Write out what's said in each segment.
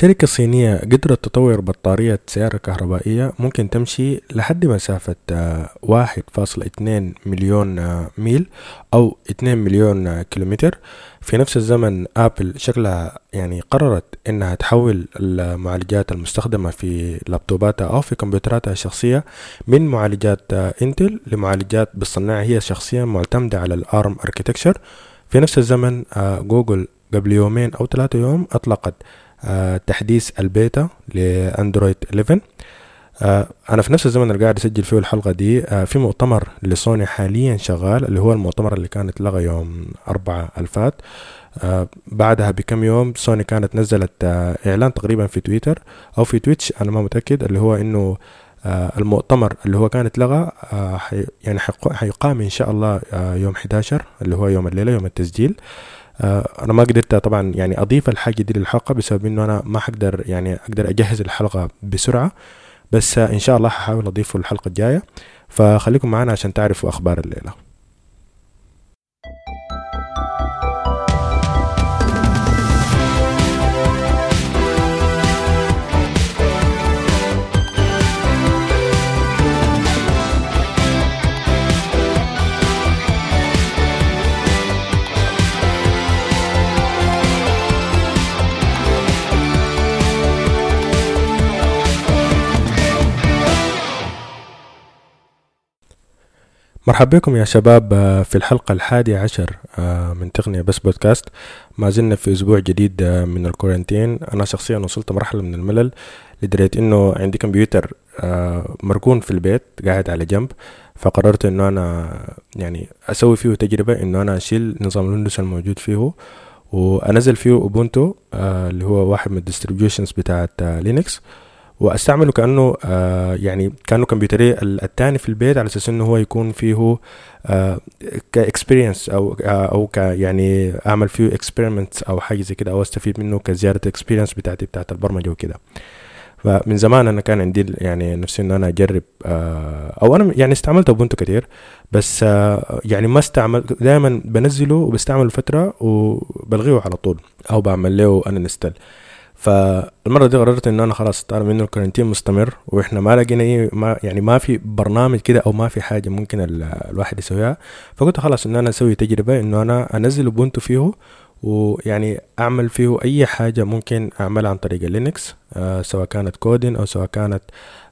شركة صينية قدرت تطور بطارية سيارة كهربائية ممكن تمشي لحد مسافة آه، واحد فاصلة اتنين مليون آه، ميل أو اتنين مليون آه، كيلومتر. في نفس الزمن آبل شكلها يعني قررت إنها تحول المعالجات المستخدمة في لابتوباتها أو في كمبيوتراتها الشخصية من معالجات إنتل لمعالجات بتصنعها هي شخصيا معتمدة على الأرم اركيتكشر في نفس الزمن جوجل قبل يومين أو ثلاثة يوم أطلقت آه، تحديث البيتا لأندرويد 11 آه، أنا في نفس الزمن اللي قاعد أسجل فيه الحلقة دي آه، في مؤتمر لسوني حاليا شغال اللي هو المؤتمر اللي كانت لغى يوم أربعة الفات. بعدها بكم يوم سوني كانت نزلت إعلان تقريبا في تويتر أو في تويتش أنا ما متأكد اللي هو إنه المؤتمر اللي هو كانت لغى يعني حيقام إن شاء الله يوم 11 اللي هو يوم الليلة يوم التسجيل. آه، أنا ما قدرت طبعا يعني أضيف الحاجة دي للحلقة بسبب إنه أنا ما حقدر يعني أقدر أجهز الحلقة بسرعة بس إن شاء الله هحاول اضيفه الحلقة الجاية. فخليكم معنا عشان تعرفوا أخبار الليلة. مرحبا بكم يا شباب آه، في الحلقة الحادية عشر آه، من تقنية بس بودكاست. ما زلنا في أسبوع جديد آه، من ال quarantine. أنا شخصيا وصلت مرحلة من الملل لدرجة إنه عندي كمبيوتر مركون في البيت قاعد على جنب. فقررت إنه أنا يعني أسوي فيه تجربة إنه أنا أشيل نظام الويندوز الموجود فيه وأنزل فيه أوبونتو اللي هو واحد من ال distributions بتاعت لينكس. وأستعمله كأنه آه يعني كأنه كمبيوتري الثاني في البيت على أساس إنه هو يكون فيه آه ك experience أو آه أو ك يعني أعمل فيه experiment أو حاجة زي كده أو أستفيد منه كزيادة experience بتاعتي بتاعت البرمجة وكده. فمن زمان أنا كان عندي يعني نفسي إن أنا أجرب آه أو أنا يعني استعملت اوبونتو كتير بس آه يعني ما استعمل دائما بنزله وبستعمله فترة وبلغيه على طول أو بعمل له uninstall فالمرة دي قررت إن أنا خلاص طالما منه ال quarantine مستمر وإحنا ما لقينا إيه ما يعني ما في برنامج كده أو ما في حاجة ممكن الواحد يسويها. فقلت خلاص إن أنا أسوي تجربة إنه أنا أنزل اوبونتو فيه ويعني أعمل فيه أي حاجة ممكن أعملها عن طريق اللينكس آه سواء كانت coding أو سواء كانت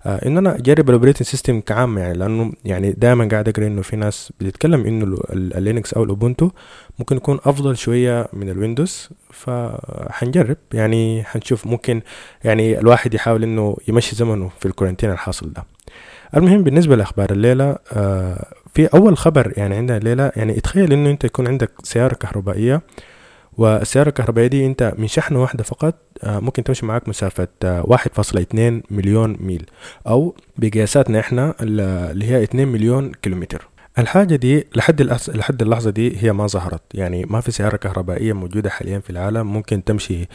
إن أنا أجرب ال operating system كعام يعني لأنه يعني دائما قاعد أقرأ إنه في ناس بتتكلم إنه اللينكس أو الاوبونتو ممكن يكون أفضل شوية من الويندوز فحنجرب. يعني حنشوف ممكن يعني الواحد يحاول إنه يمشي زمنه في ال quarantine الحاصل ده. المهم بالنسبة لأخبار الليلة آه في أول خبر يعني عندنا الليلة يعني اتخيل إنه أنت يكون عندك سيارة كهربائية والسيارة الكهربائية دي انت من شحنة واحدة فقط آه، ممكن تمشي معاك مسافة آه، واحد فاصلة اتنين مليون ميل أو بقياساتنا إحنا اللي هي اتنين مليون كيلومتر. الحاجة دي لحد لحد اللحظة دي هي ما ظهرت. يعني ما في سيارة كهربائية موجودة حاليا في العالم ممكن تمشي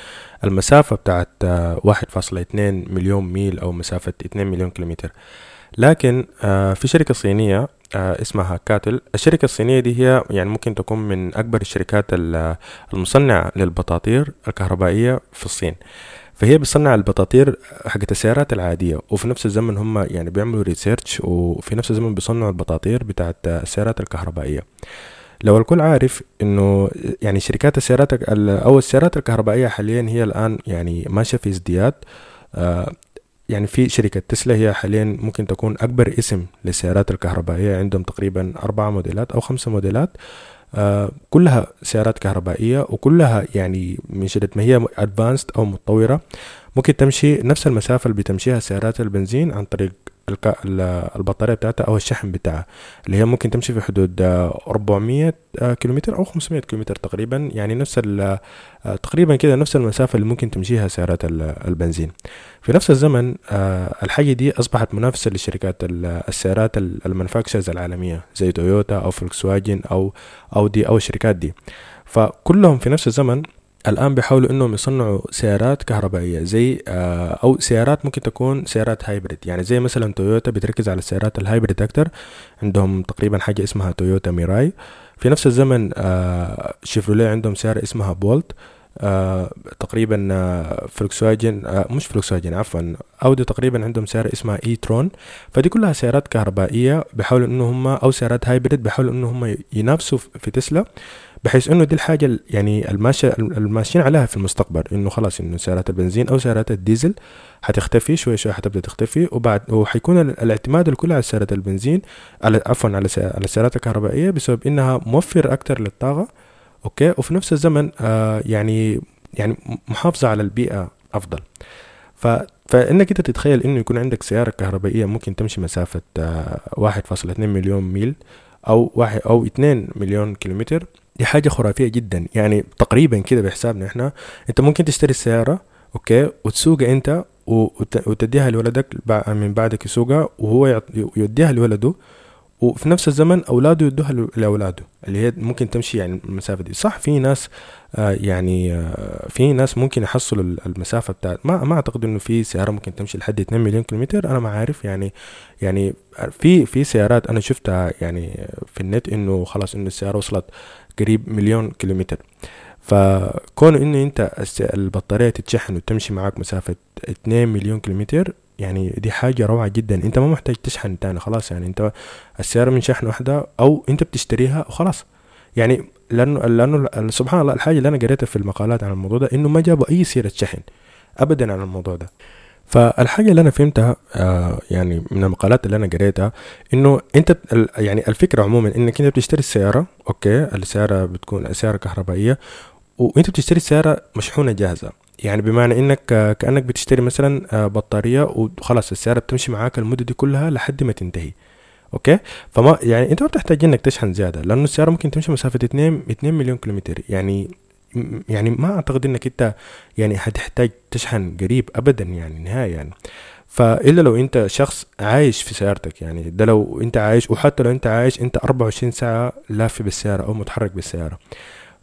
المسافة بتاعت آه، واحد فاصلة اتنين مليون ميل أو مسافة اتنين مليون كيلومتر. لكن في شركة صينية آه، اسمها كاتل. الشركة الصينية دي هي يعني ممكن تكون من أكبر الشركات المصنعة للبطاطير الكهربائية في الصين. فهي بتصنع البطاطير حقت السيارات العادية وفي نفس الزمن هم يعني بيعملوا ريسيرش وفي نفس الزمن بيصنعوا البطاطير بتاعت السيارات الكهربائية. لو الكل عارف إنه يعني شركات السيارات أو السيارات الكهربائية حاليا هي الآن يعني ماشية في ازدياد آه، يعني في شركة تسلا هي حاليا ممكن تكون أكبر اسم للسيارات الكهربائية عندهم تقريبا أربعة موديلات أو خمسة موديلات. آه كلها سيارات كهربائية وكلها يعني من شدة ما هي ادفانسد أو متطورة. ممكن تمشي نفس المسافة اللي بتمشيها سيارات البنزين عن طريق البطارية بتاعتها أو الشحن بتاعها اللي هي ممكن تمشي في حدود 400 آه، كيلومتر أو 500 كيلومتر تقريبا يعني نفس آه، تقريبا كده نفس المسافة اللي ممكن تمشيها سيارات البنزين. في نفس الزمن آه، الحاجة دي أصبحت منافسة لشركات السيارات ال manufacturers العالمية زي تويوتا أو فولكس واجن أو أودي أو الشركات دي. فكلهم في نفس الزمن الآن بيحاولوا إنهم يصنعوا سيارات كهربائية زي آه، أو سيارات ممكن تكون سيارات hybrid يعني زي مثلا تويوتا بتركز على السيارات ال hybrid أكتر. عندهم تقريبا حاجة اسمها تويوتا ميراي. في نفس الزمن آه، شيفروليه عندهم سيارة اسمها بولت. آه تقريبا آه فولكسواجن مش فولكسواجن عفوا. أودي تقريبا عندهم سيارة اسمها اي ترون فدي كلها سيارات كهربائية. بيحاولوا إنه هم أو سيارات hybrid بيحاولوا إنه هم ينافسوا في تسلا. بحيث إنه دي الحاجة يعني الماشيين عليها في المستقبل إنه خلاص إنه سيارات البنزين أو سيارات الديزل حتختفي شوي شوي حتبدأ تختفي وبعد وحيكون الاعتماد الكل على سيارات البنزين على عفوا على على السيارات الكهربائية بسبب إنها موفر أكثر للطاقة okay؟ وفي نفس الزمن آه يعني يعني محافظة على البيئة أفضل. ف فإنك أنت تتخيل إنه يكون عندك سيارة كهربائية ممكن تمشي مسافة آه 1.2 مليون ميل أو واحد أو 2 مليون كيلومتر دي حاجة خرافية جدا. يعني تقريبا كده بحسابنا إحنا. أنت ممكن تشتري السيارة okay وتسوقها أنت وتديها لولدك من بعدك يسوقها وهو يوديها لولده وفي نفس الزمن أولاده يدوها لأولاده. اللي هي ممكن تمشي يعني المسافة دي. صح في ناس آه يعني آه في ناس ممكن يحصلوا المسافة بتاعت ما ما أعتقد إنه في سيارة ممكن تمشي لحد 2 مليون كيلومتر. أنا ما عارف يعني يعني في في سيارات أنا شفتها يعني في النت إنه خلاص إنه السيارة وصلت قريب مليون كيلومتر. فكون انه أنت البطارية تتشحن وتمشي معاك مسافة 2 مليون كيلومتر يعني دي حاجة روعة جدا. أنت ما محتاج تشحن تاني خلاص يعني أنت السيارة من شحن واحدة أو أنت بتشتريها وخلاص. يعني لأنه لأنه سبحان الله الحاجة اللي أنا قريتها في المقالات عن الموضوع ده إنه ما جابوا أي سيرة شحن ابدا عن الموضوع ده. فالحاجة اللي أنا فهمتها آه يعني من المقالات اللي أنا قريتها إنه أنت يعني الفكرة عموما إنك أنت بتشتري السيارة أوكي السيارة بتكون سيارة كهربائية وأنت بتشتري السيارة مشحونة جاهزة. يعني بمعنى إنك كأنك بتشتري مثلا بطارية وخلاص السيارة بتمشي معاك المدة دي كلها لحد ما تنتهي. أوكي؟ فما يعني أنت ما بتحتاج إنك تشحن زيادة لأنه السيارة ممكن تمشي مسافة 2 2 مليون كيلومتر. يعني يعني ما أعتقد إنك أنت يعني هتحتاج تشحن قريب ابدا يعني نهايه يعني فإلا لو أنت شخص عايش في سيارتك يعني ده لو أنت عايش وحتى لو أنت عايش أنت 24 ساعة لافي بالسيارة أو متحرك بالسيارة.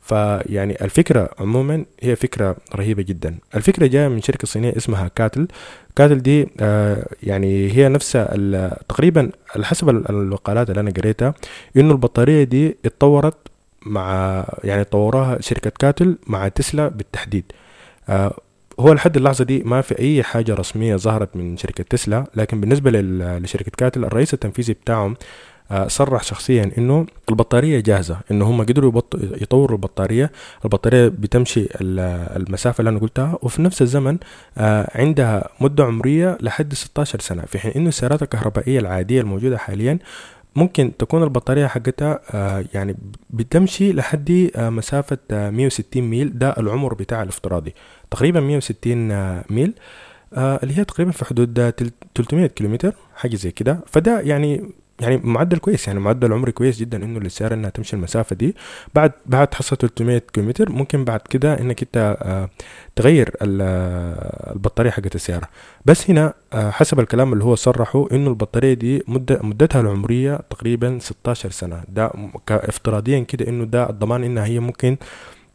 فيعني الفكرة عموما هي فكرة رهيبة جدا. الفكرة جاية من شركة صينية اسمها كاتل. كاتل دي آه يعني هي نفسها تقريبا على حسب المقالات اللي أنا قريتها إنه البطارية دي اتطورت مع يعني طوروها شركة كاتل مع تسلا بالتحديد. آه هو لحد اللحظة دي ما في أي حاجة رسمية ظهرت من شركة تسلا لكن بالنسبة لشركة كاتل الرئيس التنفيذي بتاعهم آه صرح شخصيا إنه البطارية جاهزة إنه هم قدروا يطوروا البطارية. البطارية بتمشي المسافة اللي أنا قلتها وفي نفس الزمن آه عندها مدة عمرية لحد 16 سنة. في حين إنه السيارات الكهربائية العادية الموجودة حاليا ممكن تكون البطارية حقتها آه يعني بتمشي لحد آه مسافة آه 160 ميل. ده العمر بتاع الافتراضي. تقريبا 160 آه ميل آه اللي هي تقريبا في حدود 300 كيلومتر حاجة زي كده. فده يعني يعني معدل كويس يعني معدل عمري كويس جدا إنه للسياره إنها تمشي المسافة دي. بعد بعد تحصل 300 كيلومتر ممكن بعد كده إنك أنت آه تغير البطارية حقت السياره بس هنا آه حسب الكلام اللي هو صرحه إنه البطارية دي مدة مدتها العمرية تقريبا 16 سنة. ده افتراضيا كده إنه ده الضمان إنها هي ممكن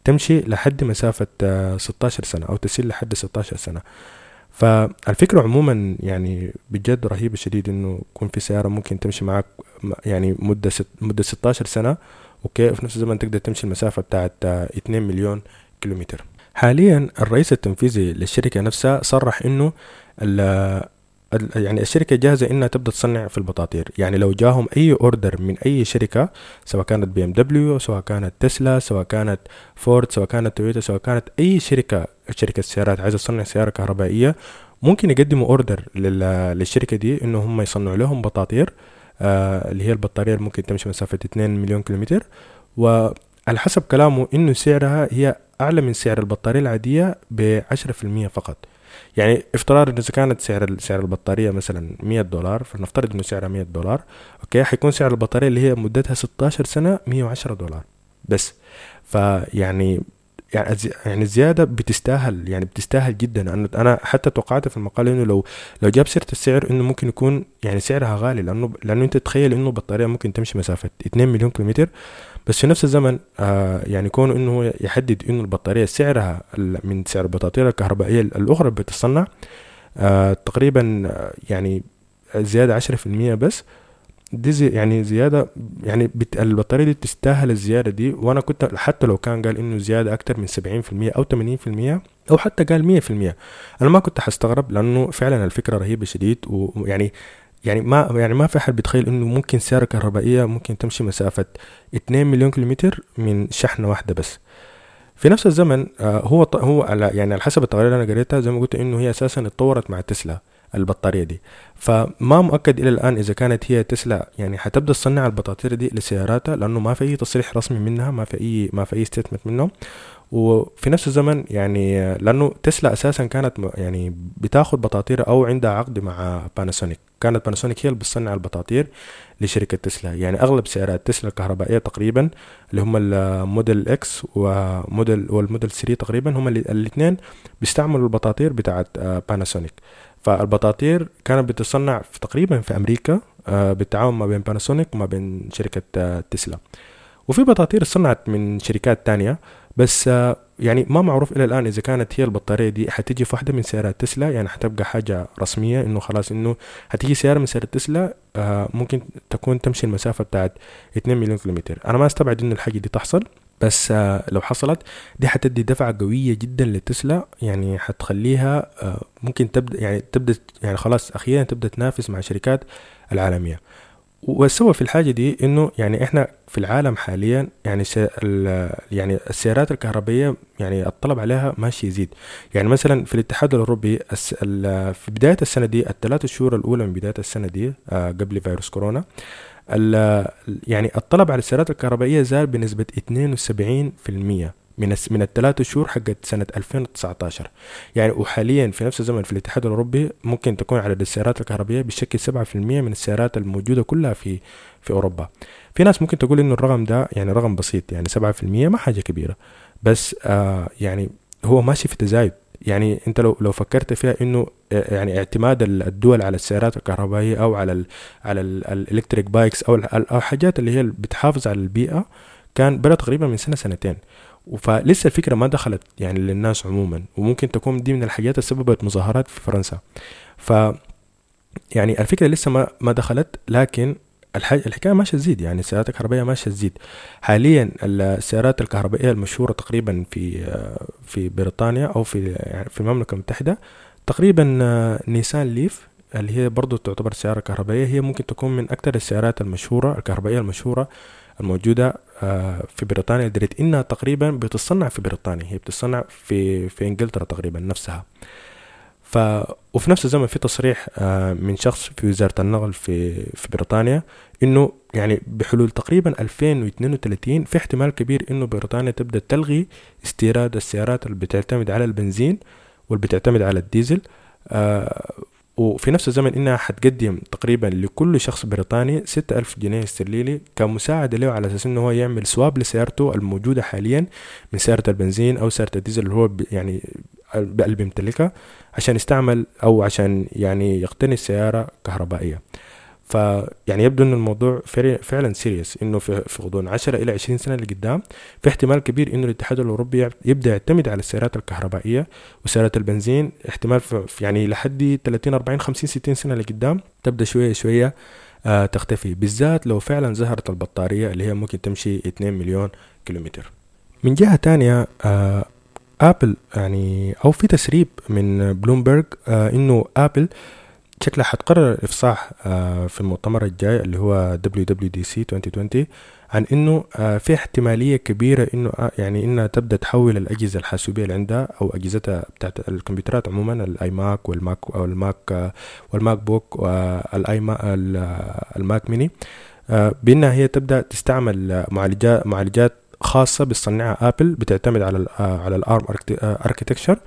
تمشي لحد مسافة آه 16 سنة أو تسير لحد 16 سنة. فالفكرة عموما يعني بجد رهيبة شديد إنه يكون في سيارة ممكن تمشي معك يعني مدة ست مدة 16 سنة okay؟ وفي نفس الزمن تقدر تمشي المسافة بتاعت 2 مليون كيلومتر. حاليا الرئيس التنفيذي للشركة نفسها صرح إنه يعني الشركة جاهزة إنها تبدأ تصنع في البطاريات. يعني لو جاهم أي order من أي شركة سواء كانت بي ام دبليو سواء كانت تسلا سواء كانت فورد سواء كانت تويوتا سواء كانت أي شركة شركة سيارات عايزة تصنع سيارة كهربائية ممكن يقدموا order للشركة دي إنه هم يصنعوا لهم بطاطير آه اللي هي البطارية اللي ممكن تمشي مسافة 2 مليون كيلومتر. وعلى حسب كلامه إنه سعرها هي أعلى من سعر البطارية العادية ب 10% فقط. يعني افتراض إنه إذا كانت سعر سعر البطارية مثلا 100 دولار فلنفترض إنه سعرها 100 دولار أوكي؟ حيكون سعر البطارية اللي هي مدتها 16 سنة 110 دولار. بس فيعني يعني يعني الزيادة بتستاهل يعني بتستاهل جدا. أنا حتى توقعت في المقال إنه لو لو جاب سيرة السعر إنه ممكن يكون يعني سعرها غالي لأنه لأنه أنت تتخيل إنه بطارية ممكن تمشي مسافة 2 مليون كيلومتر بس في نفس الزمن آه يعني كون إنه يحدد إنه البطارية سعرها من سعر البطاطير الكهربائية الأخرى بتتصنع آه تقريبا يعني زيادة عشرة في المية بس. دي زي يعني زيادة يعني بت البطارية دي تستاهل الزيادة دي. وأنا كنت حتى لو كان قال إنه زيادة أكتر من 70% أو 80% أو حتى قال 100% أنا ما كنت حستغرب لأنه فعلا الفكرة رهيبة شديد. ويعني يعني ما يعني ما في أحد بيتخيل إنه ممكن سيارة كهربائية ممكن تمشي مسافة 2 مليون كيلومتر من شحنة واحدة بس. في نفس الزمن آه، هو هو على يعني على حسب التقارير اللي أنا قريتها زي ما قلت إنه هي أساسا اتطورت مع تسلا البطارية دي. فما مؤكد إلى الآن إذا كانت هي تسلا يعني حتبدأ تصنع البطاطير دي لسياراتها لأنه ما في أي تصريح رسمي منها ما في أي ما في أي statement منهم. وفي نفس الزمن يعني لأنه تسلا أساسا كانت يعني بتاخد بطاطير أو عندها عقد مع باناسونيك كانت باناسونيك هي اللي بتصنع البطاطير لشركة تسلا. يعني أغلب سيارات تسلا الكهربائية تقريبا اللي هم ال model X و model وال model 3 تقريبا هم الاثنين بيستعملوا البطاطير بتاعت باناسونيك فالبطاطير كانت بتصنع في تقريبا في أمريكا آه، بالتعاون ما بين باناسونيك وما بين شركة آه، تسلا. وفي بطاطير صنعت من شركات تانية بس آه، يعني ما معروف إلى الآن إذا كانت هي البطارية دي حتيجي في واحدة من سيارات تسلا يعني حتبقى حاجة رسمية إنه خلاص إنه حتيجي سياره من سيارات تسلا ممكن تكون تمشي المسافة بتاعت 2 مليون كيلومتر. أنا ما أستبعد انه الحاجة دي تحصل بس آه، لو حصلت دي حتدي دفعة قوية جدا لتسلا يعني حتخليها آه، ممكن تبدأ يعني تبدأ يعني خلاص أخيرا تبدأ تنافس مع الشركات العالمية. والسبب في الحاجة دي إنه يعني إحنا في العالم حاليا يعني يعني السيارات الكهربائية يعني الطلب عليها ماشي يزيد. يعني مثلا في الاتحاد الأوروبي في بداية السنة دي الثلاث شهور الأولى من بداية السنة دي آه، قبل فيروس كورونا يعني الطلب على السيارات الكهربائية زاد بنسبة 72% من من الثلاث شهور حقت سنة 2019 يعني وحاليا في نفس الزمن في الاتحاد الأوروبي ممكن تكون عدد السيارات الكهربائية بشكل 7% من السيارات الموجودة كلها في في أوروبا. في ناس ممكن تقول إنه الرقم ده يعني رقم بسيط يعني 7% ما حاجة كبيرة. بس آه يعني هو ماشي في تزايد. يعني أنت لو لو فكرت فيها إنه آه، يعني اعتماد الدول على السيارات الكهربائية أو على ال على الإلكتريك بايكس أو أو حاجات اللي هي بتحافظ على البيئة كان بدا تقريبا من سنة سنتين. فلسه الفكرة ما دخلت يعني للناس عموما وممكن تكون دي من الحاجات اللي سببت مظاهرات في فرنسا. ف يعني الفكرة لسه ما ما دخلت لكن الحكاية ماشية تزيد يعني السيارات الكهربائية ماشية تزيد. حاليا السيارات الكهربائية المشهورة تقريبا في في بريطانيا أو في يعني في المملكة المتحدة تقريبا نيسان ليف اللي هي برضو تعتبر سيارة كهربائية هي ممكن تكون من أكثر السيارات المشهورة الكهربائية المشهورة الموجودة في بريطانيا لدرجة إنها تقريبا بتصنع في بريطانيا هي بتصنع في في إنجلترا تقريبا نفسها. ف وفي نفس الزمن في تصريح آه، من شخص في وزارة النقل في في بريطانيا إنه يعني بحلول تقريبا 2032 في احتمال كبير إنه بريطانيا تبدأ تلغي استيراد السيارات اللي بتعتمد على البنزين واللي بتعتمد على الديزل. آه وفي نفس الزمن إنها حتقدم تقريبا لكل شخص بريطاني ستة ألف جنيه استرليني كمساعدة له على أساس إنه هو يعمل swap لسيارته الموجودة حاليا من سيارة البنزين أو سيارة الديزل اللي هو يعني اللي بيمتلكها عشان يستعمل أو عشان يعني يقتني السيارة كهربائية. فيعني يبدو إن الموضوع فعلا serious إنه في غضون. 10 إلى 20 سنة لقدام في احتمال كبير إنه الاتحاد الأوروبي يبدأ يعتمد على السيارات الكهربائية وسيارات البنزين. احتمال في يعني لحد 30 40 50 60 سنة لقدام تبدأ شوية شوية آه تختفي. بالذات لو فعلا ظهرت البطارية اللي هي ممكن تمشي 2 مليون كيلومتر. من جهة تانية آه آبل يعني أو في تسريب من بلومبرج آه إنه آبل شكلها حتقرر الافصاح آه في المؤتمر الجاي اللي هو WWDC 2020 عن إنه آه في احتمالية كبيرة إنه آه يعني إنها تبدأ تحول الأجهزة الحاسوبية اللي عندها أو أجهزتها بتاعت الكمبيوترات عموما الاي ماك والماك أو الماك والماك بوك والاي الماك ميني بإنها هي تبدأ تستعمل معالجات معالجات خاصة بتصنعها آبل بتعتمد على على ال ARM architecture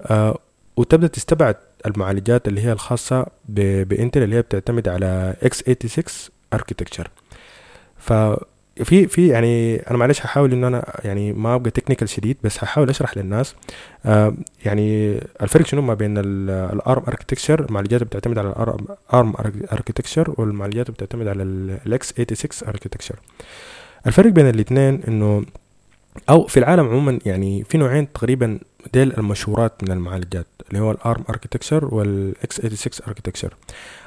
آه، وتبدأ تستبعد المعالجات اللي هي الخاصة بانتل اللي هي بتعتمد على x 86 architecture ففي في يعني أنا معلش هحاول إن أنا يعني ما أبقى technical شديد بس هحاول أشرح للناس يعني الفرق شنو ما بين ال ARM architecture المعالجات بتعتمد على ال ARM architecture والمعالجات بتعتمد على ال x 86 architecture الفرق بين الاثنين إنه أو في العالم عموما يعني في نوعين تقريبا ديل المشهورات من المعالجات اللي هو ال ARM architecture وال x 86 architecture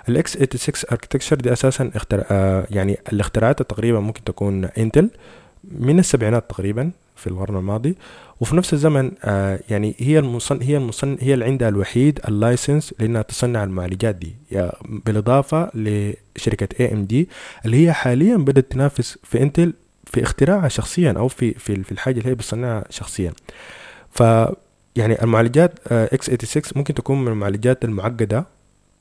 ال x 86 architecture دي أساسا اختر... آه يعني الاختراعات تقريبا ممكن تكون انتل من السبعينات تقريبا في القرن الماضي. وفي نفس الزمن آه يعني هي المصن هي المصن هي اللي عندها الوحيد ال license لإنها تصنع المعالجات دي. يعني بالإضافة لشركة AMD اللي هي حاليا بدأت تنافس في انتل في اختراعها شخصيا أو في في في الحاجة اللي هي بتصنعها شخصيا. ف يعني المعالجات x 86 ممكن تكون من المعالجات المعقدة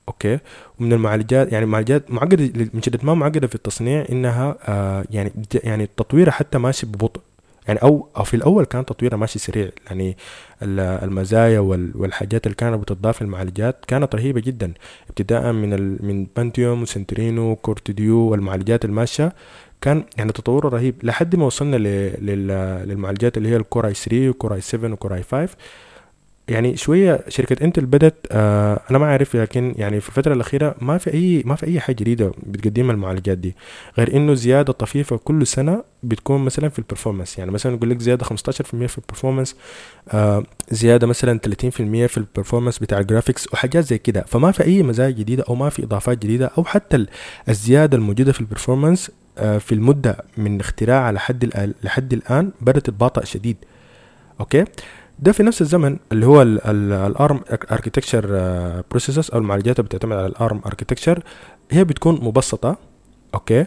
أوكي؟ ومن المعالجات يعني معالجات معقدة من شدة ما معقدة في التصنيع إنها آه يعني يعني تطويرها حتى ماشي ببطء. يعني أو أو في الأول كان تطويرها ماشي سريع. يعني المزايا والحاجات اللي كانت بتضاف للمعالجات كانت رهيبة جدا. ابتداء من من بانتيوم وسنترينو وكورتيديو والمعالجات الماشية كان يعني تطوره رهيب لحد ما وصلنا للمعالجات اللي هي الكوراي 3 وكوراي 7 وكوراي 5 يعني شوية شركة انتل بدت آه أنا ما أعرف لكن يعني في الفترة الأخيرة ما في أي ما في أي حاجة جديدة بتقدمها المعالجات دي غير إنه زيادة طفيفة كل سنة بتكون مثلا في ال performance يعني مثلا يقول لك زيادة 15% في ال performance آه زيادة مثلا 30% في ال performance بتاع ال graphics وحاجات زي كده. فما في أي مزايا جديدة أو ما في إضافات جديدة أو حتى الزيادة الموجودة في ال performance آه في المدة من اختراعها لحد لحد الآن بدأت تتباطأ شديد. أوكي؟ ده في نفس الزمن اللي هو ال ARM architecture processors أو المعالجات اللي بتعتمد على ال ARM architecture هي بتكون مبسطة أوكي؟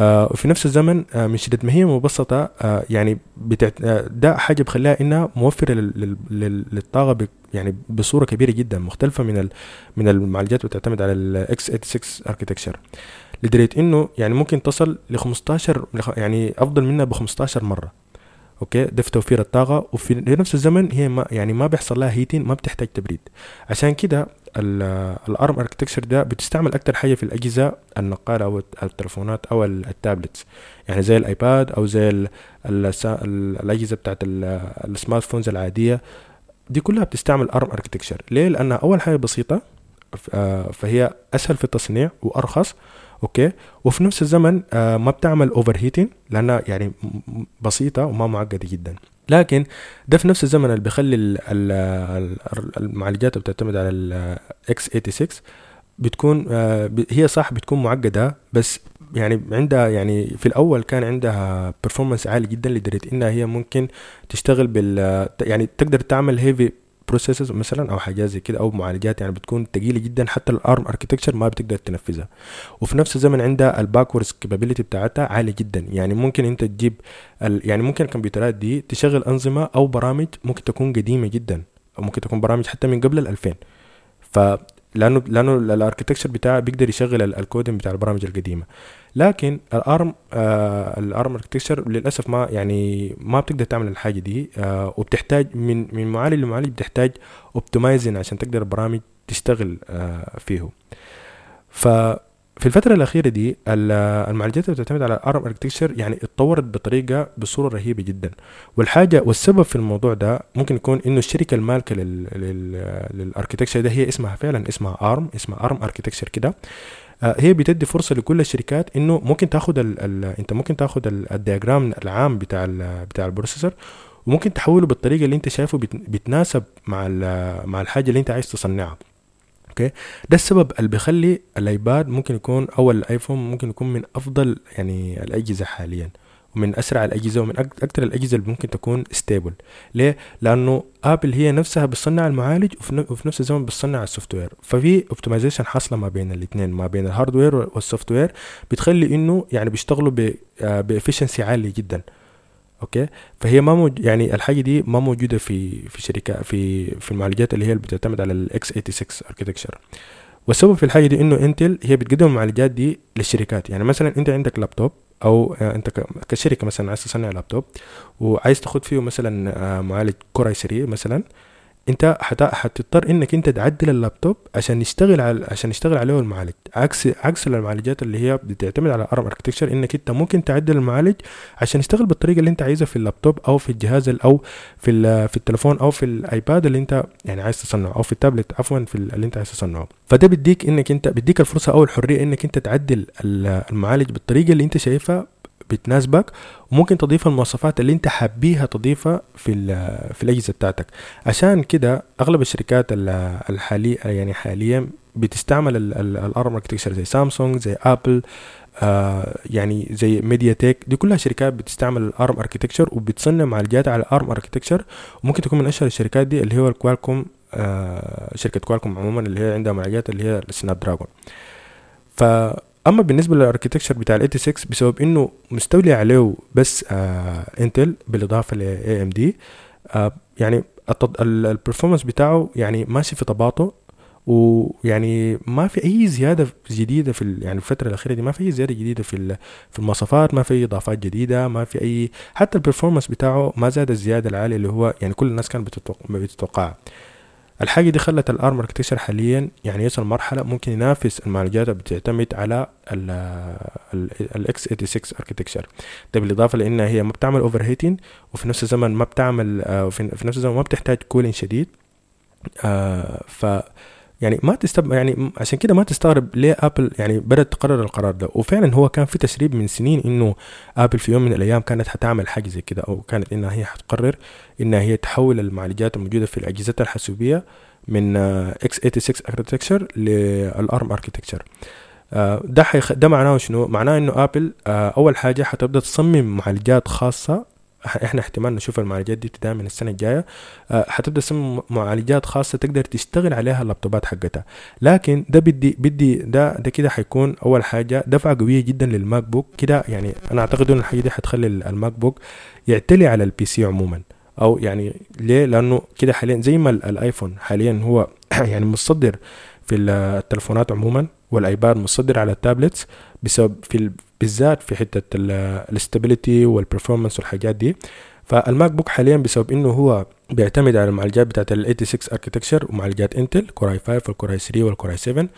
آه وفي نفس الزمن آه من شدة ما هي مبسطة آه يعني بتعت... آه ده حاجة بخليها إنها موفرة لل... لل... للطاقة ب... يعني بصورة كبيرة جدا مختلفة من ال... من المعالجات بتعتمد على ال x 86 architecture لدرجة إنه يعني ممكن تصل ل 15 يعني أفضل منها ب 15 مرة. أوكي؟ ده في توفير الطاقة وفي نفس الزمن هي ما يعني ما بيحصل لها heating ما بتحتاج تبريد. عشان كده ال ARM architecture ده بتستعمل أكتر حاجة في الأجهزة النقاله أو التلفونات أو ال tablets. يعني زي ال iPad أو زي ال ال الأجهزة بتاعت ال smart phones العادية. دي كلها بتستعمل ARM architecture ليه؟ لأنها أول حاجة بسيطة فهي أسهل في التصنيع وأرخص. أوكي؟ وفي نفس الزمن آه ما بتعمل over heating لأنها يعني بسيطة وما معقدة جدا. لكن ده في نفس الزمن اللي بيخلي المعالجات اللي بتعتمد على ال x 86 بتكون آه هي صح بتكون معقدة بس يعني عندها يعني في الأول كان عندها performance عالي جدا لدرجة إنها هي ممكن تشتغل بال يعني تقدر تعمل heavy processes مثلا أو حاجات زي كده أو معالجات يعني بتكون ثقيله جدا. حتى ال ARM architecture ما بتقدر تنفذها. وفي نفس الزمن عندها ال backwards capability بتاعتها عالية جدا. يعني ممكن أنت تجيب يعني ممكن الكمبيوترات دي تشغل أنظمة أو برامج ممكن تكون قديمة جدا. أو ممكن تكون برامج حتى من قبل ال 2000 ف لأنه لأنه ال architecture بتاعه بيقدر يشغل ال coding بتاع البرامج القديمة. لكن ال ARM آه ال ARM architecture للأسف ما يعني ما بتقدر تعمل الحاجة دي آه وبتحتاج من من معالج لمعالج بتحتاج optimizing عشان تقدر البرامج تشتغل آه فيه. ف في الفترة الأخيرة دي المعالجات اللي بتعتمد على ال ARM architecture يعني اتطورت بطريقة بصورة رهيبة جدا. والحاجة والسبب في الموضوع ده ممكن يكون إنه الشركة المالكة لل architecture ده هي اسمها فعلا اسمها ARM اسمها ARM architecture كده. هي بتدي فرصة لكل الشركات إنه ممكن تاخد ال ال أنت ممكن تاخد ال diagram العام بتاع ال بتاع ال processor وممكن تحوله بالطريقة اللي أنت شايفه بتناسب مع مع الحاجة اللي أنت عايز تصنعها. Okay؟ ده السبب اللي بيخلي الإيباد ممكن يكون أو الآيفون ممكن يكون من أفضل يعني الأجهزة حاليا. ومن أسرع الأجهزة ومن أكثر الأجهزة اللي ممكن تكون stable ليه؟ لأنه Apple هي نفسها بتصنع المعالج وفي نفس الزمن بتصنع ال software ففي optimization حاصلة ما بين الاثنين ما بين ال hardware وال software بتخلي إنه يعني بيشتغلوا ب efficiency عالي جدا. Okay؟ فهي ما موج يعني الحاجة دي ما موجودة في في شركة في في المعالجات اللي هي اللي بتعتمد على ال x86 architecture والسبب في الحاجة دي إنه Intel هي بتقدم المعالجات دي للشركات. يعني مثلا أنت عندك لابتوب أو أنت كشركة مثلا عايز تصنع لابتوب وعايز تاخد فيه مثلا معالج Core i3 مثلا انت حتضطر انك انت تعدل اللابتوب عشان يشتغل على عشان يشتغل عليه المعالج. عكس عكس المعالجات اللي هي بتعتمد على ARM architecture انك انت ممكن تعدل المعالج عشان يشتغل بالطريقة اللي انت عايزها في اللابتوب أو في الجهاز أو في في التليفون أو في الايباد اللي انت يعني عايز تصنعه أو في التابلت عفوا في اللي انت عايز تصنعه. فده بيديك انك انت بيديك الفرصة أو الحرية انك انت تعدل المعالج بالطريقة اللي انت شايفها بتناسبك وممكن تضيف المواصفات اللي انت حابيها تضيفها في في الأجهزة بتاعتك. عشان كده أغلب الشركات الحاليه يعني حاليا بتستعمل ال ARM architecture زي سامسونج زي Apple آه يعني زي MediaTek دي كلها شركات بتستعمل ال ARM architecture وبتصنع معالجات على ال ARM architecture وممكن تكون من أشهر الشركات دي اللي هو ال Qualcomm آه شركة Qualcomm عموما اللي هي عندها معالجات اللي هي ال Snapdragon ف أما بالنسبة لل architecture بتاع ال 86 بسبب إنه مستولي عليه بس آه Intel بالإضافة ل AMD يعني ال performance بتاعه يعني ماشي في تباطؤ ويعني ما في أي زيادة جديدة في يعني الفترة الأخيرة دي ما في أي زيادة جديدة في في المواصفات ما في أي إضافات جديدة ما في أي حتى ال performance بتاعه ما زاد الزيادة العالية اللي هو يعني كل الناس كانت بتتوقعها. الحاجة دي خلت الأرم اركتكشر حاليا يعني يصل مرحلة ممكن ينافس المعالجات اللي بتعتمد على الاكس 86 اركتكشر ده بالإضافة لانها هي ما بتعمل overheating وفي نفس الزمن ما بتعمل آه، في نفس الزمن ما بتحتاج cooling شديد. آه ف يعني ما تستب يعني عشان كده ما تستغرب ليه Apple يعني بدأت تقرر القرار ده وفعلا هو كان في تسريب من سنين إنه Apple في يوم من الأيام كانت حتعمل حاجة زي كده أو كانت إنها هي حتقرر إنها هي تحول المعالجات الموجودة في الأجهزة الحاسوبية من x86 architecture لل ARM architecture ده حيخ... ده معناه شنو؟ معناه إنه Apple آه، أول حاجة حتبدأ تصمم معالجات خاصة إحنا احتمال نشوف المعالجات دي ابتداء من السنة الجاية. حتبدا تصمم معالجات خاصة تقدر تشتغل عليها اللابتوبات حقتها. لكن ده بدي بدي ده ده كده حيكون أول حاجة. دفعة قوية جدا لل MacBook. كده يعني أنا أعتقد إن الحاجة دي حتخلي ال MacBook يعتلي على ال PC عموما. أو يعني ليه؟ لأنه كده حاليا زي ما الايفون حاليا هو يعني متصدر في التلفونات عموما والآيباد متصدر على ال tablets بسبب في بالذات في حتة ال stability وال performance والحاجات دي. فال MacBook حاليا بسبب إنه هو بيعتمد على المعالجات بتاعت ال 86 architecture ومعالجات Intel Core i5 وال Core i3 وال Core i7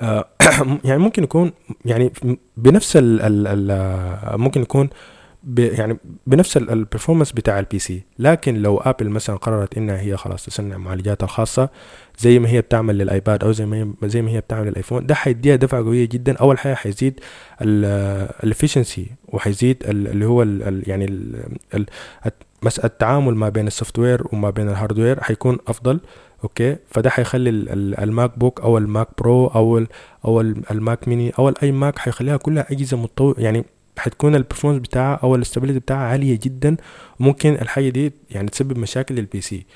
آه يعني ممكن يكون يعني بنفس ال ال ممكن يكون يعني بنفس ال performance بتاع ال PC لكن لو Apple مثلا قررت إنها هي خلاص تصنع معالجاتها الخاصة زي ما هي بتعمل للآيباد أو زي ما هي زي ما هي بتعمل للآيفون ده حيديها دفعه قوية جدا. أول حاجة حيزيد ال efficiency وحيزيد اللي هو ال يعني ال مسألة التعامل ما بين ال software وما بين ال hardware حيكون أفضل. Okay؟ فده حيخلي ال MacBook أو ال Mac Pro أو أو ال Mac mini أو ال iMac حيخليها كلها أجهزة متطور يعني حتكون ال performance بتاعها أو ال stability بتاعها عالية جدا وممكن الحاجة دي يعني تسبب مشاكل لل PC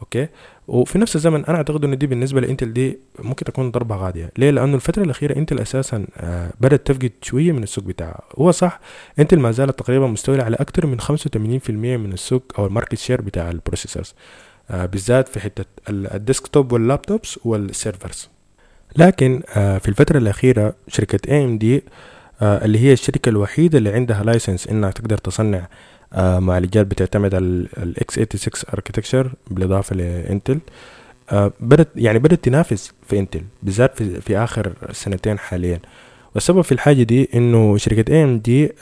okay؟ وفي نفس الزمن أنا أعتقد إن دي بالنسبة ل Intel دي ممكن تكون ضربة قاضية. ليه؟ لأنه الفترة الأخيرة Intel أساسا آه بدأت تفقد شوية من السوق بتاعها. هو صح Intel ما زالت تقريبا مستولى على أكثر من 85% من السوق أو ال market share بتاع ال processors آه بالذات في حتة ال desktop وال laptops وال servers لكن آه في الفترة الأخيرة شركة AMD اللي هي الشركة الوحيدة اللي عندها license إنها تقدر تصنع آه، معالجات بتعتمد على ال x86 architecture بالإضافة ل Intel آه، بدت يعني بدت تنافس في Intel بالذات في, في آخر سنتين حاليا. والسبب في الحاجة دي إنه شركة AMD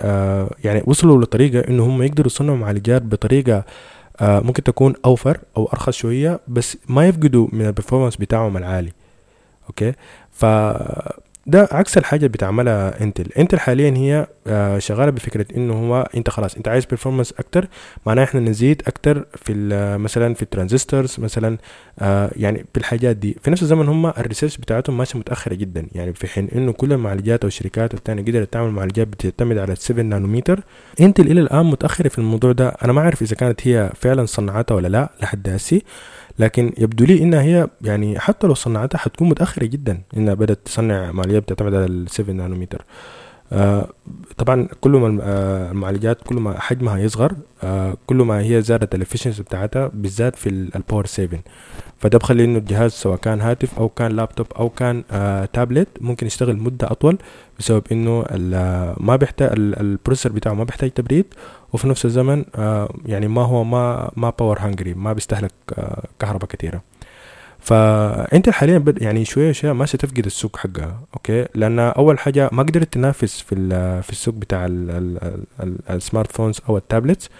يعني وصلوا لطريقة إنه هم يقدروا يصنعوا معالجات بطريقة ممكن تكون أوفر أو أرخص شوية بس ما يفقدوا من ال performance بتاعهم العالي. أوكي؟ ف ده عكس الحاجة اللي بتعملها Intel Intel حاليا هي آه، شغالة بفكرة إنه هو أنت خلاص أنت عايز performance أكتر معناه إحنا نزيد أكتر في مثلا في ال transistors مثلا آه، يعني بالحاجات دي. في نفس الزمن هم ال research بتاعتهم ماشية متأخرة جدا. يعني في حين إنه كل المعالجات أو الشركات الثانية قدرت تعمل معالجات بتعتمد على 7 نانومتر Intel إلى الآن متأخرة في الموضوع ده. أنا ما أعرف إذا كانت هي فعلا صنعتها ولا لا لحد هسي لكن يبدو لي إنها هي يعني حتى لو صنعتها حتكون متأخرة جدا إنها بدأت تصنع معالجات بتعتمد على ال 7 نانومتر آه طبعا كل ما آه المعالجات كل ما حجمها يصغر آه كل ما هي زادت ال efficiency بتاعتها بالذات في ال power saving فده بخلي إنه الجهاز سواء كان هاتف أو كان لابتوب أو كان آه تابلت ممكن يشتغل مدة أطول بسبب إنه ما بيحتاج ال processor بتاعه ما بيحتاج تبريد. وفي نفس الزمن آه يعني ما هو ما ما power hungry ما بيستهلك آه كهرباء كثيرة. ف Intel حاليا يعني شوية شوية ماشيه تفقد السوق حقها أوكي؟ لأن أول حاجة ما قدرت تنافس في في السوق بتاع ال smartphones أو ال tablets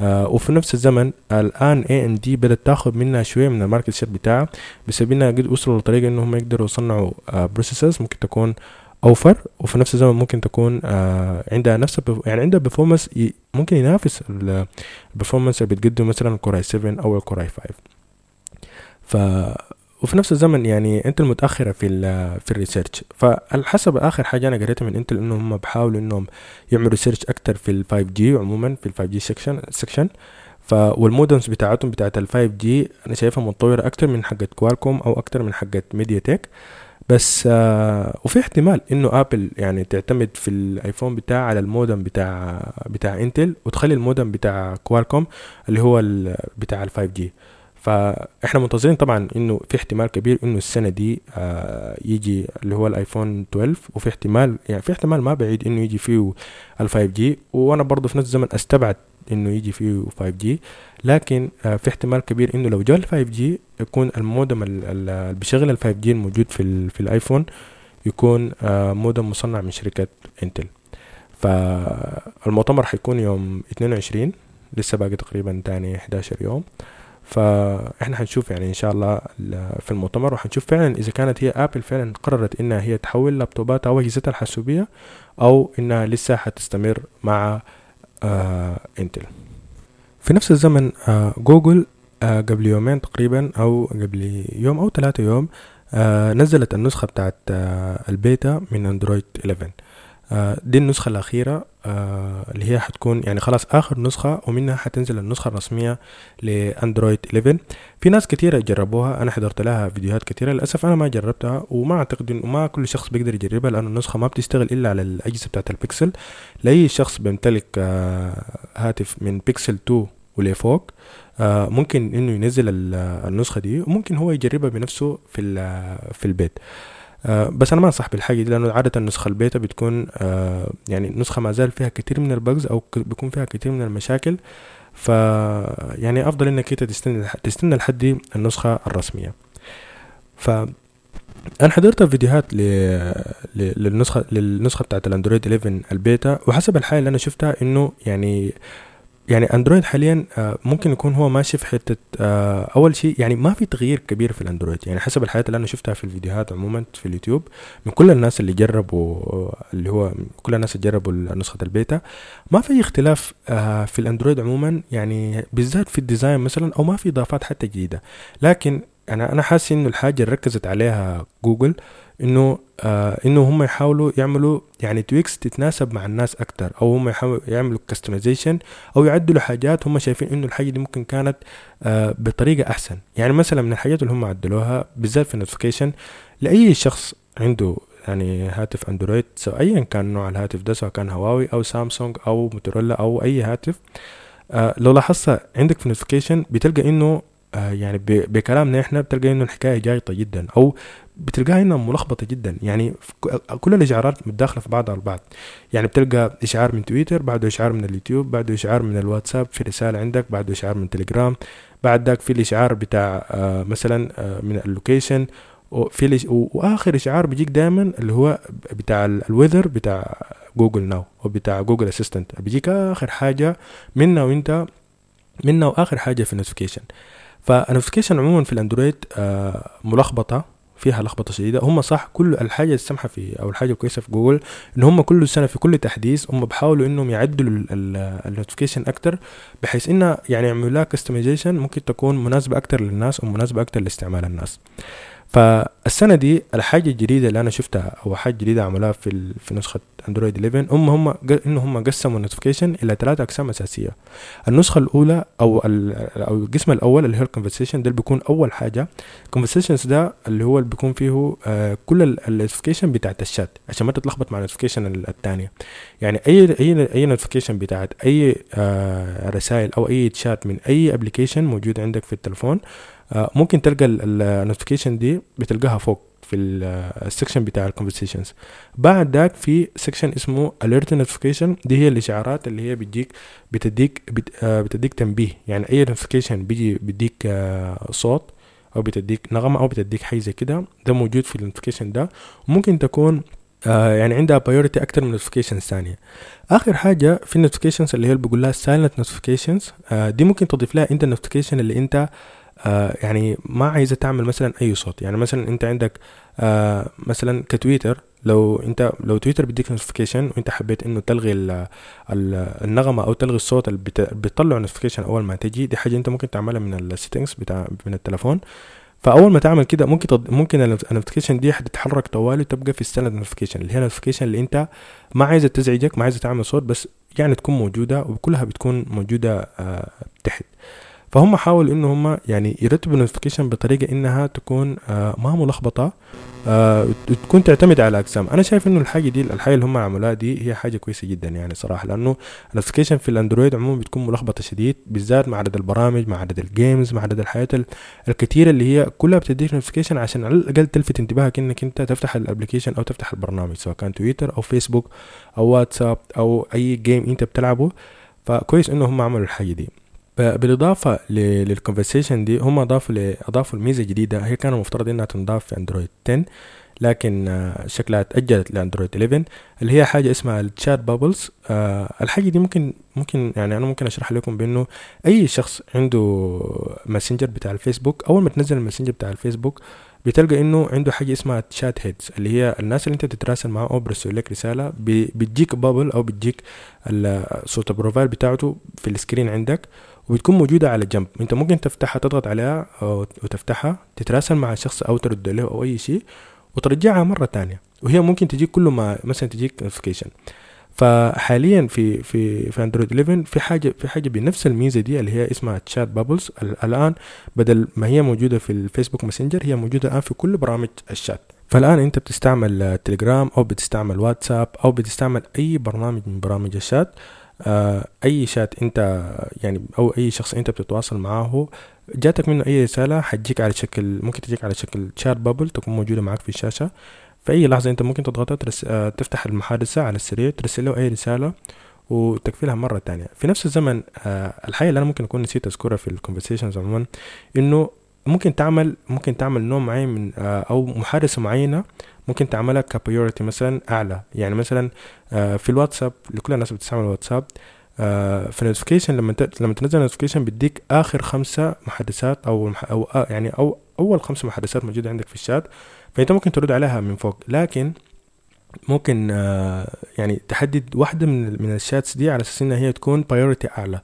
آه وفي نفس الزمن الآن AMD بدأت تاخذ منها شوية من ال market share بتاعها بسبب إنها قد وصلوا لطريقة إنهم يقدروا يصنعوا آه processors ممكن تكون اوفر وفي نفس الزمن ممكن تكون آه عندها نفس يعني عندها performance ممكن ينافس ال performance اللي بتقدم مثلا ال Core i7 أو ال Core i5 ف وفي نفس الزمن يعني Intel متأخرة في في ال research. فالحسب آخر حاجة أنا قريتها من Intel إنهم هم بيحاولوا إنهم يعملوا research أكتر في ال 5G عموما في ال 5G section section ف وال modems بتاعتهم بتاعت ال 5G أنا شايفها متطورة أكتر من حقت Qualcomm أو أكتر من حقت MediaTek بس آه وفي احتمال إنه Apple يعني تعتمد في ال iPhone بتاعها على المودم بتاع بتاع Intel وتخلي المودم بتاع Qualcomm اللي هو بتاع ال 5G فإحنا منتظرين طبعا إنه في احتمال كبير إنه السنة دي آه يجي اللي هو ال iPhone 12 وفي احتمال يعني في احتمال ما بعيد إنه يجي فيه ال 5G وأنا برضه في نفس الزمن أستبعد إنه يجي فيه 5G لكن آه في احتمال كبير إنه لو جاء ال 5G يكون المودم اللي بيشغل ال 5G الموجود في, في ال iPhone يكون آه مودم مصنع من شركه Intel فالمؤتمر حيكون يوم 22 لسه باقي تقريبا تاني 11 يوم. فإحنا حنشوف يعني إن شاء الله في المؤتمر وحنشوف فعلا إذا كانت هي Apple فعلا قررت إنها هي تحول لابتوباتها أو اجهزتها الحاسوبية أو إنها لسه حتستمر مع Intel في نفس الزمن آه جوجل آه قبل يومين تقريبا أو قبل يوم أو ثلاثة يوم آه نزلت النسخة بتاعت آه البيتا من Android 11 آه دي النسخة الأخيرة آه اللي هي حتكون يعني خلاص آخر نسخة ومنها حتنزل النسخة الرسمية ل Android 11 في ناس كتيرة جربوها أنا حضرت لها فيديوهات كتيرة للأسف أنا ما جربتها وما أعتقد إنه ما كل شخص بيقدر يجربها لأن النسخة ما بتشتغل إلا على الأجهزة بتاعت البكسل لأي شخص بيمتلك آه هاتف من بيكسل 2 ولفوق آه ممكن إنه ينزل النسخة دي وممكن هو يجربها بنفسه في في البيت. آه بس أنا ما انصح بالحاجة دي لأنه عادة نسخه البيتا بتكون آه يعني نسخة ما زال فيها كثير من ال bugs أو بيكون فيها كثير من المشاكل. ف يعني أفضل إنك أنت تستنى تستنى لحد النسخة الرسمية. ف أنا حضرت فيديوهات ل... للنسخة للنسخة بتاعت ال Android 11 البيتا وحسب الحاجة اللي أنا شفتها إنه يعني يعني Android حاليا ممكن يكون هو ماشي في حتة أول شيء يعني ما في تغيير كبير في ال Android. يعني حسب الحاجة اللي أنا شفتها في الفيديوهات عموما في اليوتيوب من كل الناس اللي جربوا اللي هو كل الناس اللي جربوا نسخة البيتا ما في اختلاف في ال Android عموما. يعني بالذات في ال design مثلا أو ما في إضافات حتى جديدة. لكن أنا أنا حاسس إنه الحاجة اللي ركزت عليها جوجل إنه آه إنه هم يحاولوا يعملوا يعني tweaks تتناسب مع الناس أكتر أو هم يحاولوا يعملوا customization أو يعدلوا حاجات هم شايفين إنه الحاجة دي ممكن كانت آه بطريقة أحسن. يعني مثلا من الحاجات اللي هم عدلوها بالذات في ال notification لأي شخص عنده يعني هاتف Android سواء ايا كان نوع الهاتف ده سواء كان هواوي أو سامسونج أو موتورولا أو أي هاتف آه لو لاحظت عندك في ال notification بتلقى إنه يعني بكلامنا إحنا بتلقى إنه الحكاية جايطة جدا أو بتلقاها هنا ملخبطة جدا. يعني كل الإشعارات متداخلة في بعضها البعض. يعني بتلقى إشعار من تويتر بعده إشعار من اليوتيوب بعده إشعار من الواتساب في رسالة عندك بعده إشعار من تليجرام بعد ذاك في الإشعار بتاع آه مثلا آه من ال location وفي. وآخر إشعار بيجيك دائما اللي هو بتاع ال weather بتاع Google Now أو بتاع Google Assistant. بيجيك آخر حاجة منا وإنت منا وآخر حاجة في ال notification. فال notification عموما في ال Android آه ملخبطة فيها لخبطة شديدة. هم صح كل الحاجة السمحه في أو الحاجة الكويسة في جوجل إن هم كل سنة في كل تحديث هم بيحاولوا إنهم يعدلوا ال notification أكتر بحيث انها يعني يعملوا لها customization ممكن تكون مناسبة أكتر للناس ومناسبه أكتر لاستعمال الناس. فالسنة دي الحاجة الجديدة اللي أنا شفتها أو حاجة جديدة عملوها في في نسخة اندرويد 11 هم هم إن هم قسموا ال notification إلى ثلاثة أقسام أساسية. النسخة الأولى أو أو القسم الأول اللي هو ال conversation ده بيكون أول حاجة. ال conversations ده اللي هو اللي بيكون فيه آه كل ال notification بتاعت الشات عشان ما تتلخبط مع ال notification الثانية يعني أي أي أي notification بتاعت أي آه رسائل أو أي تشات من أي application موجود عندك في التلفون ممكن تلقى ال notification دي بتلقاها فوق في ال section بتاع ال conversations بعد ذاك في section اسمه alert notification دي هي الإشعارات اللي هي بتديك بتديك بت بتديك تنبيه. يعني أي notification بيجي بيديك صوت أو بتديك نغمة أو بتديك حاجة زي كده ده موجود في ال notification ده. وممكن تكون آه يعني عندها priority أكتر من notifications ثانية. آخر حاجة في ال notifications اللي هي بيقول لها silent notifications آه دي ممكن تضيف لها أنت ال notification اللي أنت آه يعني ما عايزة تعمل مثلا أي صوت. يعني مثلا أنت عندك آه مثلا كتويتر لو أنت لو تويتر بيديك notification وأنت حبيت إنه تلغي ال ال النغمة أو تلغي الصوت اللي بيطلع notification أول ما تجي دي حاجة أنت ممكن تعملها من ال settings بتاع من التلفون. فأول ما تعمل كده ممكن تض... ممكن ال notification دي حتتحرك طوالي تبقى في standard notification اللي هي ال notification اللي أنت ما عايزة تزعجك ما عايزة تعمل صوت بس يعني تكون موجودة وكلها بتكون موجودة آه تحت. فهم حاولوا إنه هم يعني يرتبوا ال notification بطريقة إنها تكون آه ما ملخبطة آه تكون تعتمد على أقسام أنا شايف إنه الحاجة دي الحاجة اللي هم عملوها دي هي حاجة كويسة جدا يعني صراحة لأنه ال notification في الأندرويد عموما بتكون ملخبطة شديد بالذات مع عدد البرامج مع عدد ال games مع عدد الحاجات الكثيره اللي هي كلها بتديك notification عشان على الأقل تلفت انتباهك إنك أنت تفتح ال application أو تفتح البرنامج سواء كان تويتر أو فيسبوك أو واتساب أو أي game أنت بتلعبه. فكويس إنه هم عملوا الحاجة دي. بالإضافة لل conversation دي هم أضافوا أضافوا الميزة جديده هي كان المفترض إنها تنضاف في اندرويد 10 لكن شكلها تأجلت لاندرويد 11 اللي هي حاجة اسمها ال chat bubbles الحاجة دي ممكن ممكن يعني أنا ممكن أشرح لكم بأنه أي شخص عنده ماسنجر بتاع الفيسبوك أول ما تنزل الماسنجر بتاع الفيسبوك بتلقى إنه عنده حاجة اسمها chat heads اللي هي الناس اللي أنت بتتراسل معاه أو برسل لك رسالة بتجيك bubble أو بتجيك صورة ال profile بتاعته في ال screen عندك. وبتكون موجودة على جنب. انت ممكن تفتحها تضغط عليها وتفتحها تتراسل مع الشخص أو ترد له أو أي شيء وترجعها مرة تانية. وهي ممكن تجيك كل ما مثلا تجيك notification فحاليا في في في اندرويد 11 في حاجة في حاجة بنفس الميزة دي اللي هي اسمها chat bubbles الآن بدل ما هي موجودة في الفيسبوك ماسنجر هي موجودة الآن في كل برامج الشات فالآن انت بتستعمل تليجرام أو بتستعمل واتساب أو بتستعمل أي برنامج من برامج الشات أي شات أنت يعني أو أي شخص أنت بتتواصل معاه جاتك منه أي رسالة حتجيك على شكل ممكن تجيك على شكل chat bubble تكون موجودة معك في الشاشة. في أي لحظة أنت ممكن تضغطها ترس... آه تفتح المحادثة على السريع ترسل له أي رسالة وتقفلها مرة تانية. في نفس الزمن آه الحاجة اللي أنا ممكن أكون نسيت أذكرها في ال conversations عموما إنه ممكن تعمل ممكن تعمل نوع معين من آه أو محادثة معينة ممكن تعملها ك priority مثلا أعلى. يعني مثلا في الواتساب لكل الناس بتستعمل الواتساب. في ال notification لما لما تنزل notification بيديك آخر خمسة محادثات أو أو يعني أو أول خمسة محادثات موجودة عندك في الشات. فأنت ممكن ترد عليها من فوق. لكن ممكن يعني تحدد واحدة من من ال chats دي على أساس انها هي تكون priority أعلى.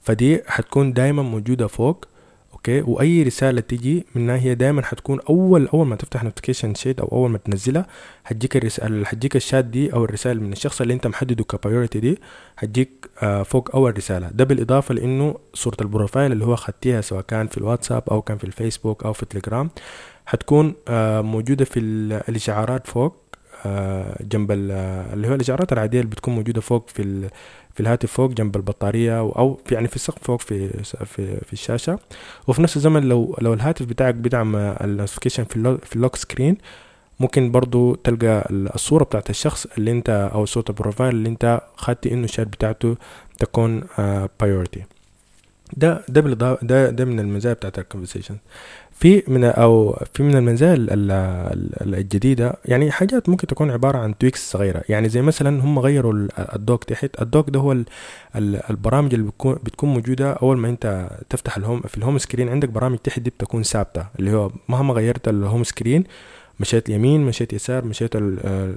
فدي حتكون دايما موجودة فوق. okay؟ وأي رسالة تيجي منها هي دايما حتكون اول أول ما تفتح notification sheet أو أول ما تنزلها حتجيك الرساله حتجيك الشات دي أو الرسائل من الشخص اللي أنت محدده ك priority دي حتجيك آه فوق أول رسالة. ده بالإضافة لإنه صورة ال profile اللي هو خدتيها سواء كان في الواتساب أو كان في الفيسبوك أو في التليجرام حتكون آه موجودة في الإشعارات فوق آه جنب اللي هو الإشعارات العادية اللي بتكون موجودة فوق في في الهاتف فوق جنب البطارية أو في يعني في السقف فوق في في في الشاشة. وفي نفس الزمن لو لو الهاتف بتاعك بيدعم ال notification في في ال lock screen ممكن برضو تلقى الصورة بتاعت الشخص اللي انت أو صورة ال profile اللي انت خدت انه الشات بتاعته تكون priority uh, ده ده ده ده من المزايا بتاعت ال conversation في من أو في من المزايا الجديدة يعني حاجات ممكن تكون عبارة عن tweaks صغيرة. يعني زي مثلا هم غيروا ال dock تحت ال dock ده هو البرامج اللي بتكون بتكون موجودة أول ما أنت تفتح ال home في ال home screen عندك برامج تحت دي بتكون ثابتة اللي هو مهما غيرت ال home screen مشيت يمين مشيت يسار مشيت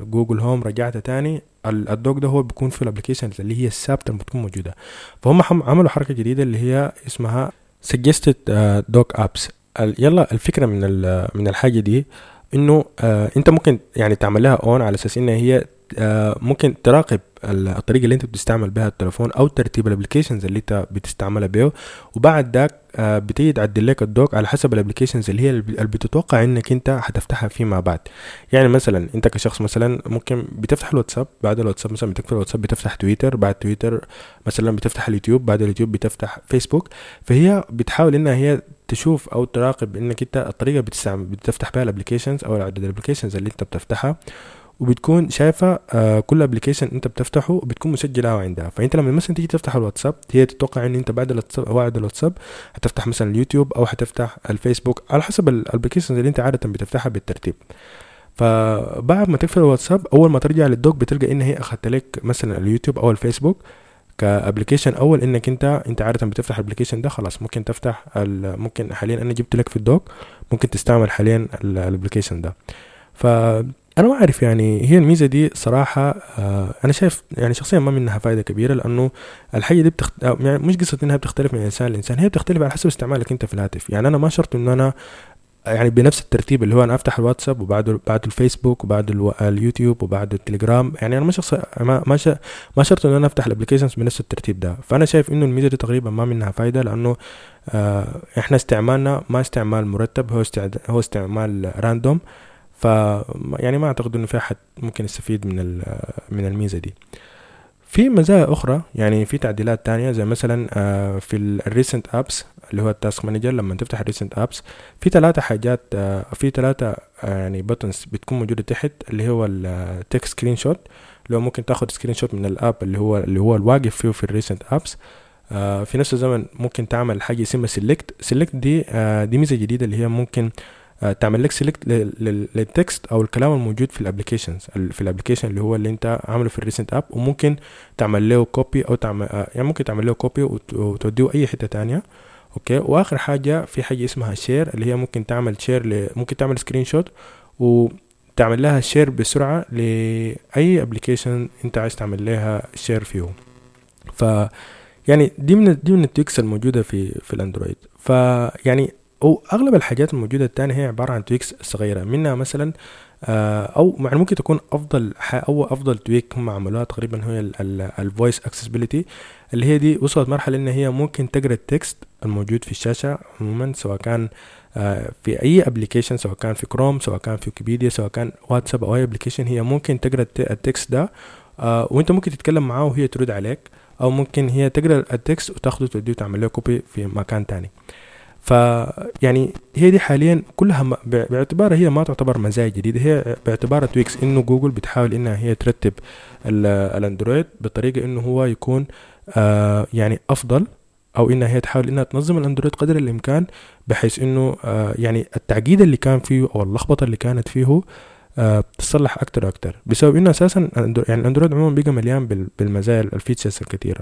جوجل home رجعت تاني ال dock ده هو بيكون في ال applications اللي هي الثابته اللي بتكون موجودة. فهم عملوا حركة جديدة اللي هي اسمها suggested dock apps يلا الفكرة من من الحاجة دي إنه آه أنت ممكن يعني تعمل لها on على أساس انها هي ممكن تراقب الطريقة اللي انت بتستعمل بها التليفون أو ترتيب ال applications اللي انت بتستعملها بيه. وبعد ذاك آه بتيجي تعدل لك ال dock على حسب ال applications اللي هي اللي بتتوقع انك انت هتفتحها فيما بعد. يعني مثلا انت كشخص مثلا ممكن بتفتح الواتساب بعد الواتساب مثلا بتقفل الواتساب بتفتح تويتر بعد تويتر مثلا بتفتح اليوتيوب بعد اليوتيوب بتفتح فيسبوك. فهي بتحاول إنها هي تشوف أو تراقب إنك انت الطريقة بتستعمل بتفتح بها ال applications أو عدد ال applications اللي انت بتفتحها. وبتكون شايفة آه كل application انت بتفتحه بتكون مسجلة عندها. فأنت لما مثلا تيجي تفتح الواتساب هي تتوقع إن أنت بعد الواتساب بعد الواتساب هتفتح مثلا اليوتيوب أو هتفتح الفيسبوك على حسب ال applications اللي أنت عاده بتفتحها بالترتيب. فبعد ما تقفل الواتساب أول ما ترجع لل dock بتلقى إن هي اخدت لك مثلا اليوتيوب أو الفيسبوك ك application أول إنك أنت أنت عاده بتفتح ال application ده خلاص ممكن تفتح ممكن حاليا أنا جبت لك في ال dock ممكن تستعمل حاليا ال application ده. ف أنا ما أعرف يعني هي الميزة دي صراحة آه أنا شايف يعني شخصيا ما منها فائده كبيرة لأنه الحاجة دي بتخت... يعني مش قصة إنها بتختلف من إنسان لإنسان هي بتختلف على حسب استعمالك أنت في الهاتف. يعني أنا ما شرط إنه أنا يعني بنفس الترتيب اللي هو أنا أفتح الواتساب وبعده بعد الفيسبوك وبعد ألو... اليوتيوب وبعد التليجرام. يعني أنا ما شخص ما ما, ش... ما شرط إنه أنا أفتح ال applications بنفس الترتيب ده. فأنا شايف إنه الميزة دي تقريبا ما منها فايدة لأنه آه إحنا استعمالنا ما استعمال مرتب هو استعد... هو استعمال random ف يعني ما أعتقد إنه في أحد ممكن يستفيد من من الميزة دي. في مزايا أخرى يعني في تعديلات تانية زي مثلا آه، في ال recent apps اللي هو ال task manager لما تفتح ال recent apps في ثلاثة حاجات آه، في ثلاثة آه، يعني buttons بتكون موجودة تحت اللي هو ال take screenshot اللي هو ممكن تاخد screenshot من ال app اللي هو اللي هو الواقف فيه في ال recent apps في نفس الزمن ممكن تعمل حاجة اسمها select select دي دي ميزة جديدة اللي هي ممكن تعمل لك select لل text أو الكلام الموجود في ال applications في ال application اللي هو اللي أنت عامله في ال recent app وممكن تعمل له copy أو تعمل آه، يعني ممكن تعمل له copy وتوديه أي حتة تانية. okay؟ وآخر حاجة في حاجة اسمها share اللي هي ممكن تعمل share ل... ممكن تعمل screenshot وتعمل لها share بسرعة لأي application أنت عايز تعمل لها share فيه ف يعني دي من دي من ال tweaks الموجودة في في الأندرويد. فيعني واغلب الحاجات الموجودة التانية هي عبارة عن tweaks صغيرة. منها مثلا آه، أو يعني ممكن تكون أفضل أو أفضل tweak هم عملوها تقريبا هي ال voice accessibility اللي هي دي وصلت مرحلة إن هي ممكن تقرأ ال text الموجود في الشاشة عموما سواء كان آه، في أي application سواء كان في كروم سواء كان في ويكيبيديا سواء كان واتساب أو أي application هي ممكن تقرأ ال text ده آه، وأنت ممكن تتكلم معاه وهي ترد عليك أو ممكن هي تقرأ ال text وتاخده وتوديه وتعمل له copy في مكان تاني. فيعني هي دي حاليا كلها باعتبارها هي ما تعتبر مزايا جديده هي باعتبارها tweaks إنه جوجل بتحاول إنها هي ترتب الأندرويد بطريقة إنه هو يكون آه يعني أفضل أو إنها هي تحاول إنها تنظم الأندرويد قدر الإمكان بحيث إنه آه يعني التعقيد اللي كان فيه أو اللخبطة اللي كانت فيه آه تصلح أكتر وأكتر. بسبب إنه أساسا يعني الأندرويد عموما بقى مليان بالمزايا ال features الكثيرة.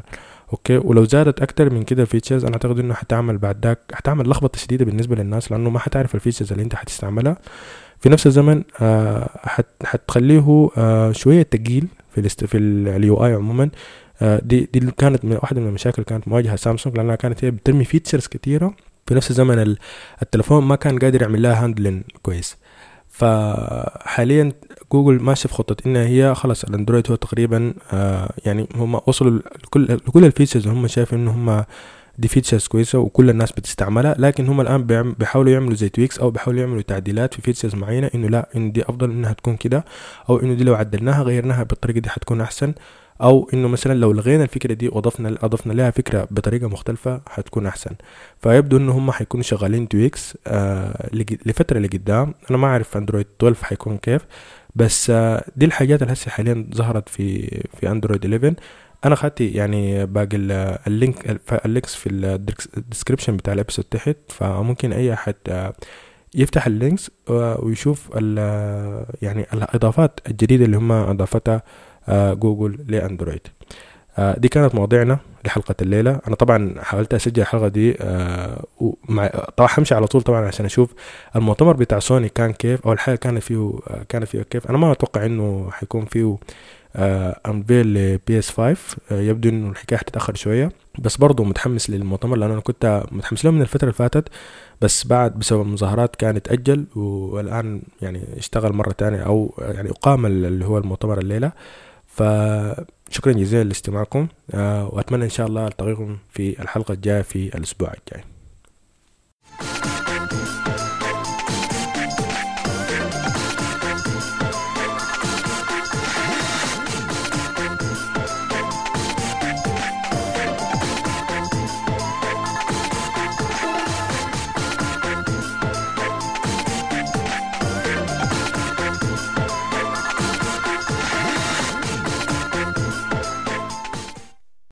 okay؟ ولو زادت أكتر من كده ال features أنا أعتقد إنه حتعمل بعد ذاك حتعمل لخبطة شديدة بالنسبة للناس لأنه ما حتعرف ال features اللي أنت حتستعملها في نفس الزمن آه حت حتخليه آه شوية تقيل في الاست في ال UI عموما. آه دي دي كانت من واحدة من المشاكل كانت مواجهة سامسونج لأنها كانت هي بترمي features كثيره في نفس الزمن التلفون ما كان قادر يعمل لها handling كويس. فحاليا جوجل ماشي في خطة انها هي خلاص الأندرويد هو تقريبا آه يعني هم وصلوا لكل لكل ال features هم شايفين إن هم دي features كويسة وكل الناس بتستعملها لكن هم الآن بيحاولوا يعملوا زي tweaks أو بيحاولوا يعملوا تعديلات في features معينة إنه لا إن دي أفضل إنها تكون كده أو إنه دي لو عدلناها غيرناها بالطريقة دي حتكون أحسن. أو إنه مثلا لو لغينا الفكرة دي وأضفنا أضفنا لها فكرة بطريقة مختلفة حتكون أحسن. فيبدو إنه هم حيكونوا شغالين tweaks آه لفترة لقدام. أنا ما أعرف أندرويد 12 حيكون كيف بس آه دي الحاجات اللي هسه حاليا ظهرت في في أندرويد 11 أنا خدت يعني باقي اللينك اللينكس في الديسكربشن بتاع الابيسود تحت. فممكن أي أحد آه، يفتح ال links آه، ويشوف يعني الأضافات الجديدة اللي هم أضافتها. جوجل لأندرويد. آه، دي كانت مواضيعنا لحلقة الليلة. أنا طبعا حاولت أسجل الحلقة دي آه، طبعا همشي على طول طبعا عشان أشوف المؤتمر بتاع سوني كان كيف أو الحاجة كانت فيه كانت فيه كيف. أنا ما أتوقع إنه حيكون فيه unveil ل PS 5 يبدو إنه الحكاية حتتأخر شوية. بس برضه متحمس للمؤتمر لأن أنا كنت متحمس له من الفترة اللي فاتت. بس بعد بسبب المظاهرات كان اتاجل والآن يعني اشتغل مرة تانية أو يعني أقام اللي هو المؤتمر الليلة. فشكرا جزيلا لاستماعكم آه، وأتمنى إن شاء الله ألتقيكم في الحلقة الجاية في الأسبوع الجاي.